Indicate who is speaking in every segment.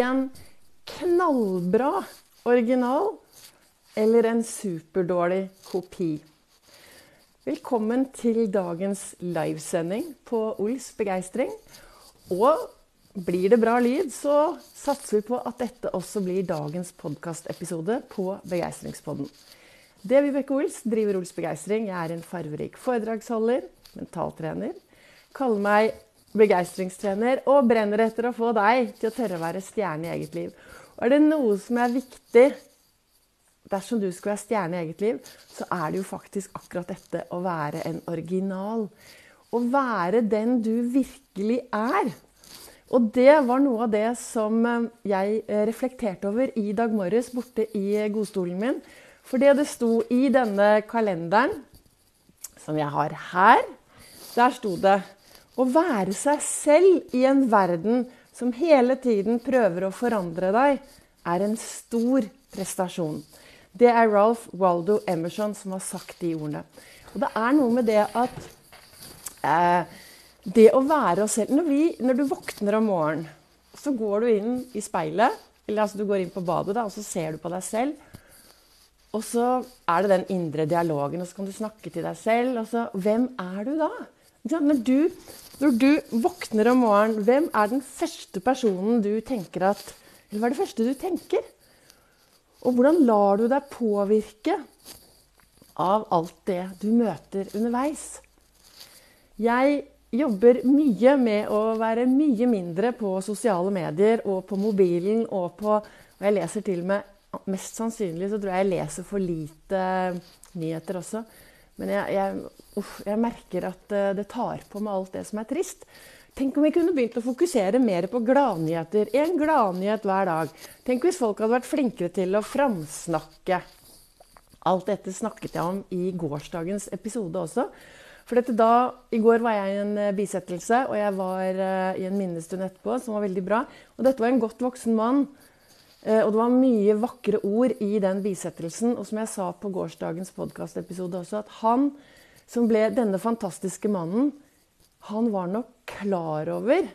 Speaker 1: en knallbra original eller en superdårlig kopi? Velkommen til dagens livesending på Ols begeistring. Og blir det bra lyd, så satser vi på at dette også blir dagens podkastepisode på Begeistringspodden. Det er Vibeke Ols, driver Ols Begeistring. Jeg er en farverik foredragsholder, mentaltrener. Kaller meg begeistringstrener og brenner etter å få deg til å tørre å være stjerne i eget liv. Og er det noe som er viktig dersom du skal være stjerne i eget liv, så er det jo faktisk akkurat dette å være en original. Å være den du virkelig er. Og det var noe av det som eh, jeg eh, reflekterte over i dag morges borte i godstolen min. For det det sto i denne kalenderen, som jeg har her, der sto det å være seg selv i en verden som hele tiden prøver å forandre deg, er en stor prestasjon. Det er Ralph Waldo Emerson som har sagt de ordene. Og det er noe med det at eh, Det å være oss selv når, vi, når, du våkner om morgenen, så går du inn i speilet, eller altså du går inn på badet, da, og så ser du på deg selv. Og så er det den indre dialogen, og så kan du snakke til deg selv. Og så, hvem er du da? Når du, når du våkner om morgenen, hvem er den første personen du tenker at Eller hva er det første du tenker? Og hvordan lar du deg påvirke av alt det du møter underveis? Jeg jobber mye med å være mye mindre på sosiale medier og på mobilen og på Og jeg leser til og med Mest sannsynlig så tror jeg jeg leser for lite nyheter også. Men jeg, jeg, uff, jeg, merker at eh, det tar på med alt det som er trist. Tenk om vi kunne begynt å fokusere mer på gladnyheter. En gladnyhet hver dag. Tenk hvis folk hadde vært flinkere til å framsnakke. Alt dette snakket jeg om i gårsdagens episode også. For da, I går var jeg i en eh, bisettelse, og jeg var uh, i en minnestund etterpå som var veldig bra. Og dette var en godt voksen mann Eh, og det var mye vakre ord i den bisettelsen. Og som jeg sa på gårsdagens podkastepisode også, at han som ble denne fantastiske mannen, han var nok klar over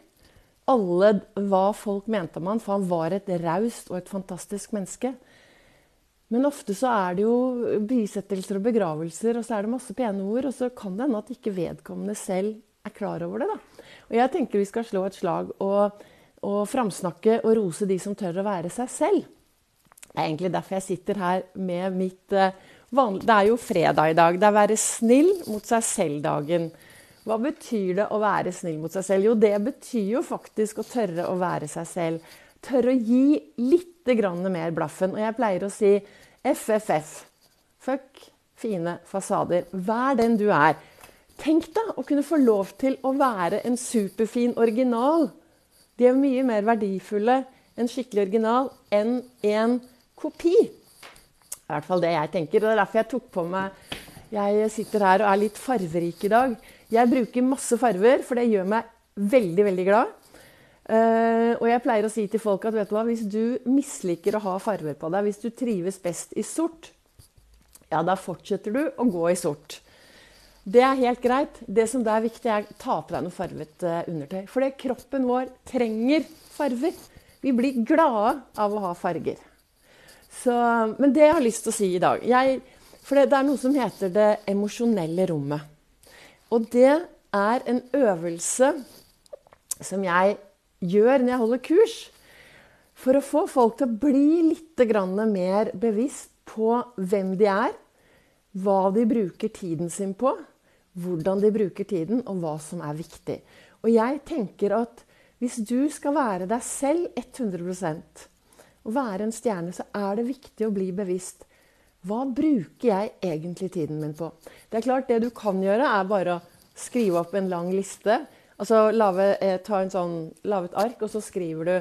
Speaker 1: alle hva folk mente om han, for han var et raust og et fantastisk menneske. Men ofte så er det jo bisettelser og begravelser, og så er det masse pene ord, og så kan det hende at ikke vedkommende selv er klar over det. da. Og jeg tenker vi skal slå et slag og og framsnakke og rose de som tør å være seg selv. Det er egentlig derfor jeg sitter her med mitt uh, vanlige Det er jo fredag i dag. Det er være snill mot seg selv-dagen. Hva betyr det å være snill mot seg selv? Jo, det betyr jo faktisk å tørre å være seg selv. Tørre å gi litt mer blaffen. Og jeg pleier å si FFF. Fuck fine fasader. Vær den du er. Tenk deg å kunne få lov til å være en superfin original de er mye mer verdifulle, en skikkelig original, enn en kopi. I hvert fall det jeg tenker. og Det er derfor jeg tok på meg Jeg sitter her og er litt farverik i dag. Jeg bruker masse farver, for det gjør meg veldig, veldig glad. Uh, og jeg pleier å si til folk at vet du hva, hvis du misliker å ha farver på deg, hvis du trives best i sort, ja, da fortsetter du å gå i sort. Det er helt greit. Det som er viktig, er å ta på deg noe farvet uh, undertøy. For kroppen vår trenger farver. Vi blir glade av å ha farger. Så, men det jeg har lyst til å si i dag jeg, For det, det er noe som heter det emosjonelle rommet. Og det er en øvelse som jeg gjør når jeg holder kurs. For å få folk til å bli litt mer bevisst på hvem de er, hva de bruker tiden sin på, hvordan de bruker tiden, og hva som er viktig. Og jeg tenker at hvis du skal være deg selv 100% og være en stjerne, så er det viktig å bli bevisst. Hva bruker jeg egentlig tiden min på? Det er klart, det du kan gjøre, er bare å skrive opp en lang liste. Altså lave, eh, ta en sånn, lave et ark, og så skriver du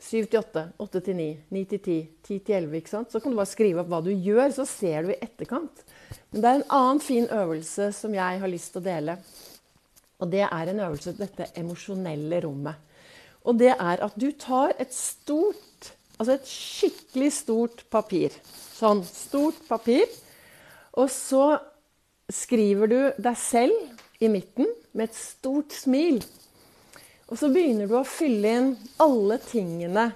Speaker 1: 7 til 8, 8 til 9, 9 til 10, 10 til 11. ikke sant? Så kan du bare skrive opp hva du gjør, så ser du i etterkant. Men det er en annen fin øvelse som jeg har lyst til å dele. Og det er en øvelse til dette emosjonelle rommet. Og det er at du tar et stort, altså et skikkelig stort papir. Sånn stort papir. Og så skriver du deg selv i midten med et stort smil. Og så begynner du å fylle inn alle tingene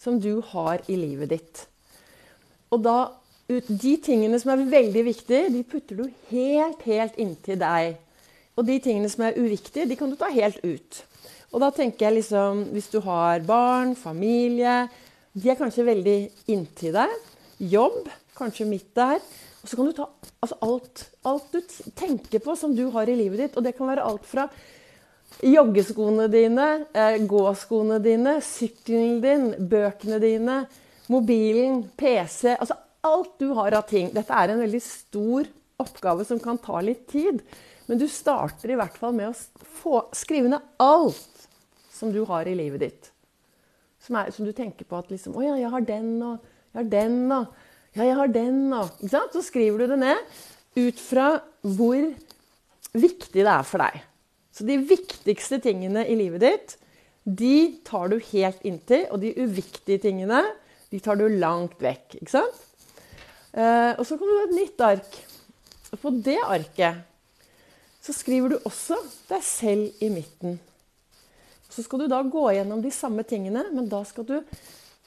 Speaker 1: som du har i livet ditt. Og da, de tingene som er veldig viktige, de putter du helt, helt inntil deg. Og de tingene som er uviktige, de kan du ta helt ut. Og da tenker jeg liksom Hvis du har barn, familie De er kanskje veldig inntil deg. Jobb, kanskje midt der. Og så kan du ta altså alt, alt du tenker på som du har i livet ditt. Og det kan være alt fra joggeskoene dine, eh, gåskoene dine, sykkelen din, bøkene dine, mobilen, PC Altså alt du har av ting. Dette er en veldig stor oppgave som kan ta litt tid. Men du starter i hvert fall med å få, skrive ned alt som du har i livet ditt. Som, er, som du tenker på at liksom Å ja, jeg har den, og jeg har den, og Ja, jeg har den, og Ikke sant? Så skriver du det ned ut fra hvor viktig det er for deg. Så de viktigste tingene i livet ditt, de tar du helt inntil. Og de uviktige tingene, de tar du langt vekk. Ikke sant? Eh, og så kan du ha et nytt ark. Og på det arket så skriver du også deg selv i midten. Så skal du da gå gjennom de samme tingene, men da skal du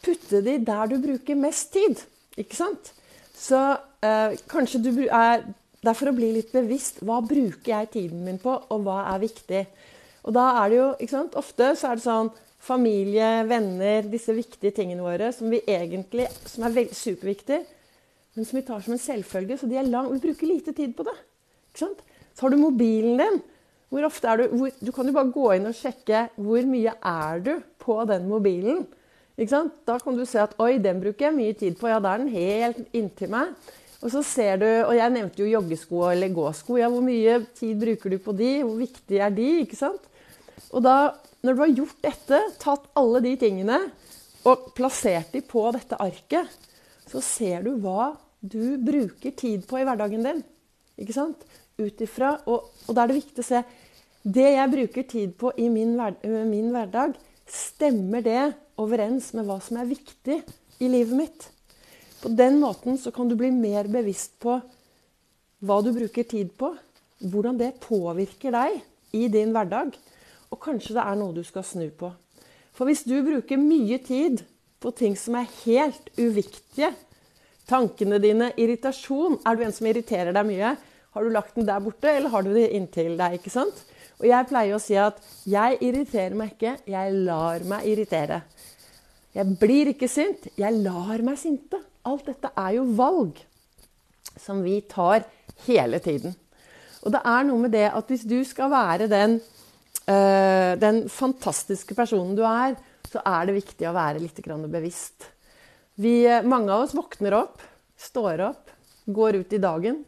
Speaker 1: putte de der du bruker mest tid. Ikke sant? Så eh, kanskje du er Det er for å bli litt bevisst. Hva bruker jeg tiden min på, og hva er viktig? Og da er det jo ikke sant? Ofte så er det sånn familie, venner, disse viktige tingene våre som vi egentlig, som er superviktige, men som vi tar som en selvfølge. Så de er lang, vi bruker lite tid på det. Så har du mobilen din. Hvor ofte er du, hvor, du kan jo bare gå inn og sjekke hvor mye er du på den mobilen. Da kan du se at oi, den bruker jeg mye tid på. Ja, da er den helt inntil meg. Og så ser du, og jeg nevnte jo joggesko eller gåsko. Ja, hvor mye tid bruker du på de? Hvor viktige er de? ikke sant? Og da, når du har gjort dette, tatt alle de tingene og plassert de på dette arket, så ser du hva du bruker tid på i hverdagen din. Ikke sant? ut ifra. Og, og, da er det viktig å se det jeg bruker tid på i min, hver, min hverdag, stemmer det overens med hva som er viktig i livet mitt? På den måten så kan du bli mer bevisst på hva du bruker tid på. Hvordan det påvirker deg i din hverdag. Og kanskje det er noe du skal snu på. For hvis du bruker mye tid på ting som er helt uviktige, tankene dine, irritasjon Er du en som irriterer deg mye? Har du lagt den der borte, eller har du det inntil deg? ikke sant? Og jeg pleier å si at jeg irriterer meg ikke, jeg lar meg irritere. Jeg blir ikke sint, jeg lar meg sinte. Alt dette er jo valg som vi tar hele tiden. Og det er noe med det at hvis du skal være den, øh, den fantastiske personen du er, så er det viktig å være litt bevisst. Vi, mange av oss våkner opp, står opp, går ut i dagen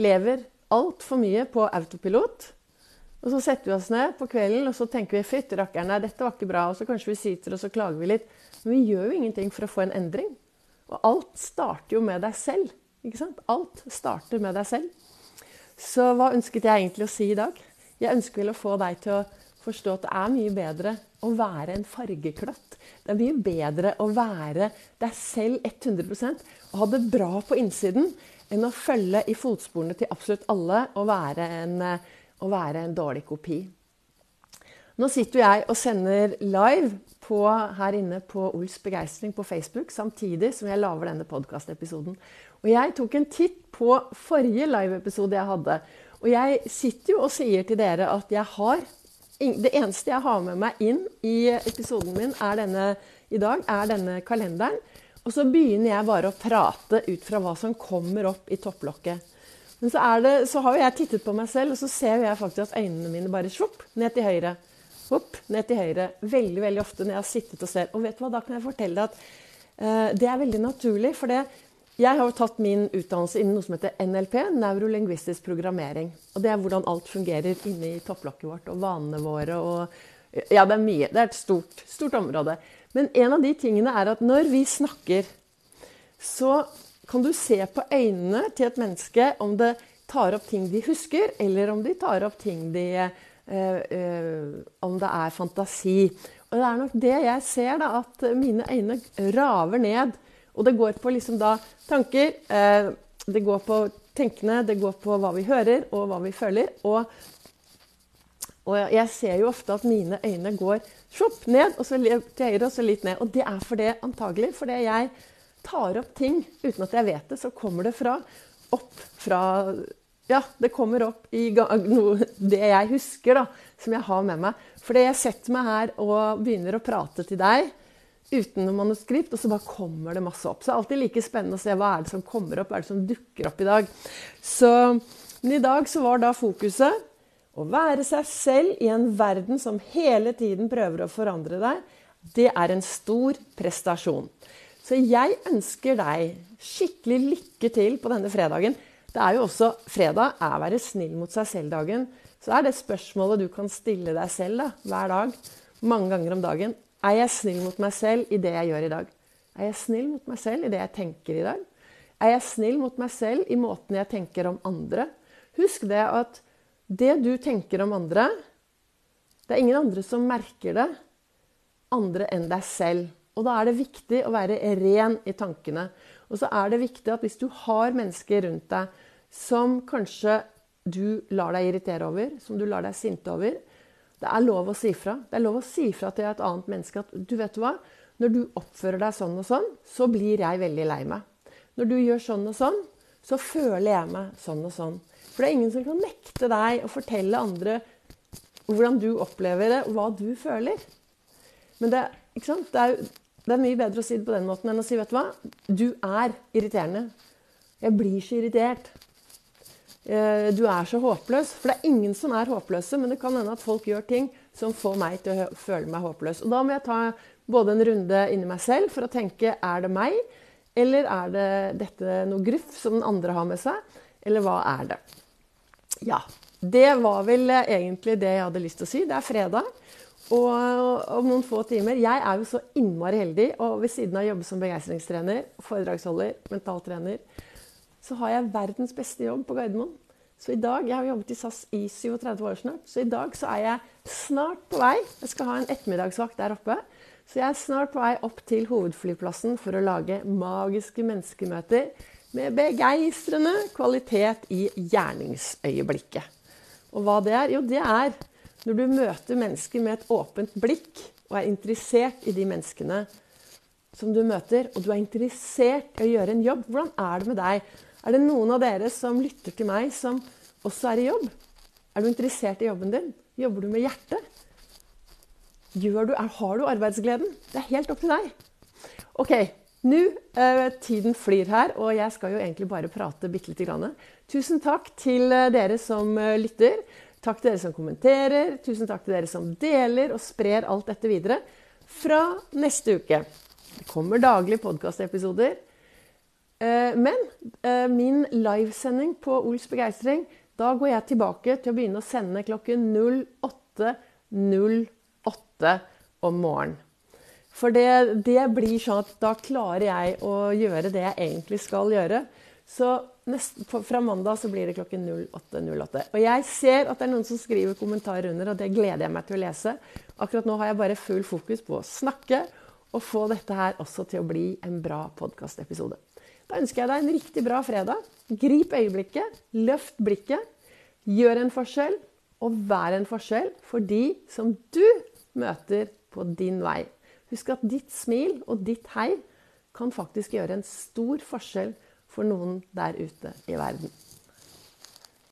Speaker 1: lever altfor mye på autopilot. Og så setter vi oss ned på kvelden og så tenker vi fytti rakkeren, dette var ikke bra. Og så kanskje vi sitter og så klager vi litt. Men vi gjør jo ingenting for å få en endring. Og alt starter jo med deg selv. ikke sant? Alt starter med deg selv. Så hva ønsket jeg egentlig å si i dag? Jeg ønsker vel å få deg til å forstå at det er mye bedre å være en fargeklatt. Det er mye bedre å være deg selv 100 og ha det bra på innsiden enn å følge i fotsporene til absolutt alle og være en, og eh, være en dårlig kopi. Nå sitter jeg og sender live på, her inne på Ols begeistring på Facebook, samtidig som jeg lager denne podkastepisoden. Og jeg tok en titt på forrige live-episode jeg hadde. Og jeg sitter jo og sier til dere at jeg har Det eneste jeg har med meg inn i episoden min denne, i dag, er denne kalenderen. Og så begynner jeg bare å prate ut fra hva som kommer opp i topplokket. Men så, det, så har jeg tittet på meg selv, og så ser jeg faktisk at øynene mine bare svopp ned til høyre. Opp, ned til høyre. Veldig veldig ofte når jeg har sittet og ser. Og vet du hva, da kan jeg fortelle deg at uh, det er veldig naturlig. For det, jeg har tatt min utdannelse innen noe som heter NLP, neurolingvistisk programmering. Og det er hvordan alt fungerer inni topplokket vårt og vanene våre. og Ja, det er mye. Det er et stort, stort område. Men en av de tingene er at når vi snakker, så kan du se på øynene til et menneske om det tar opp ting de husker, eller om de tar opp ting de eh, eh, Om det er fantasi. Og det er nok det jeg ser, da, at mine øyne raver ned. Og det går på liksom da tanker. Eh, det går på tenkende, det går på hva vi hører, og hva vi føler. Og, Og jeg ser jo ofte at mine øyne går sjopp ned, og så til høyre og så litt ned. Og det er for det, antagelig fordi jeg tar opp ting uten at jeg vet det. Så kommer det fra opp fra Ja, det kommer opp i noe, det jeg husker, da, som jeg har med meg. Fordi jeg setter meg her og begynner å prate til deg uten noe manuskript, og så bare kommer det masse opp. Så det er alltid like spennende å se hva er det som kommer opp, hva er det som dukker opp i dag. Så, men i dag så var da fokuset å være seg selv i en verden som hele tiden prøver å forandre deg. Det er en stor prestasjon. Så jeg ønsker deg skikkelig lykke til på denne fredagen. Det er jo også fredag er være snill mot seg selv-dagen. Så er det spørsmålet du kan stille deg selv da, hver dag, mange ganger om dagen. Er jeg snill mot meg selv i det jeg gjør i dag? Er jeg snill mot meg selv i det jeg tenker i dag? Er jeg snill mot meg selv i måten jeg tenker om andre? Husk det at det du tenker om andre Det er ingen andre som merker det, andre enn deg selv. Og da er det viktig å være ren i tankene. Og så er det viktig at hvis du har mennesker rundt deg som kanskje du lar deg irritere over, som du lar deg sinte over, det er lov å si fra. Det er lov å si fra til et annet menneske at du vet hva, når du oppfører deg sånn og sånn, så blir jeg veldig lei meg. Når du gjør sånn og sånn, så føler jeg meg sånn og sånn. For det er ingen som kan nekte deg å fortelle andre hvordan du opplever det, og hva du føler. Men det, det, er, det, er, mye bedre å si det på den måten enn å si vet du hva, du er irriterende. Jeg blir så irritert. Eh, du er så håpløs. For det er ingen som er håpløse, men det kan hende at folk gjør ting som får meg til å føle meg håpløs. Og da må jeg ta både en runde inni meg selv for å tenke er det meg, eller er det dette noe gruff som den andre har med seg, eller hva er det? Ja. Det var vel egentlig det jeg hadde lyst til å si. Det er fredag. Og om noen få timer Jeg er jo så innmari heldig, og ved siden av å jobbe som begeistringstrener, foredragsholder, mentaltrener, så har jeg verdens beste jobb på Gardermoen. Så i dag, Jeg har jobbet i SAS i 37 år snart, så i dag så er jeg snart på vei. Jeg skal ha en ettermiddagsvakt der oppe. Så jeg er snart på vei opp til hovedflyplassen for å lage magiske menneskemøter med begeistrende kvalitet i gjerningsøyeblikket. Og hva det er? Jo, det er når du møter mennesker med et åpent blikk og er interessert i de menneskene som du møter, og du er interessert i å gjøre en jobb. Hvordan er det med deg? Er det noen av dere som lytter til meg, som også er i jobb? Er du interessert i jobben din? Jobber du med hjertet? Du, har du arbeidsgleden? Det er helt opp til deg. Ok, nå eh, Tiden flyr her, og jeg skal jo egentlig bare prate bitte lite grann. Tusen takk til eh, dere som eh, lytter. Takk til dere som kommenterer. Tusen takk til dere som deler og sprer alt dette videre. Fra neste uke. Det kommer daglige podkastepisoder. Eh, men eh, min livesending på Ols begeistring, da går jeg tilbake til å begynne å sende klokken 08.08 om morgenen. For det, det, blir sånn at da klarer jeg å gjøre det jeg egentlig skal gjøre. Så nest, fra mandag så blir det klokken 08.08. Og jeg ser at det er noen som skriver kommentarer under, og det gleder jeg meg til å lese. Akkurat nå har jeg bare full fokus på å snakke og få dette her også til å bli en bra podkastepisode. Da ønsker jeg deg en riktig bra fredag. Grip øyeblikket, løft blikket, gjør en forskjell, og vær en forskjell for de som du møter på din vei. Husk at ditt smil og ditt hei kan faktisk gjøre en stor forskjell for noen der ute i verden.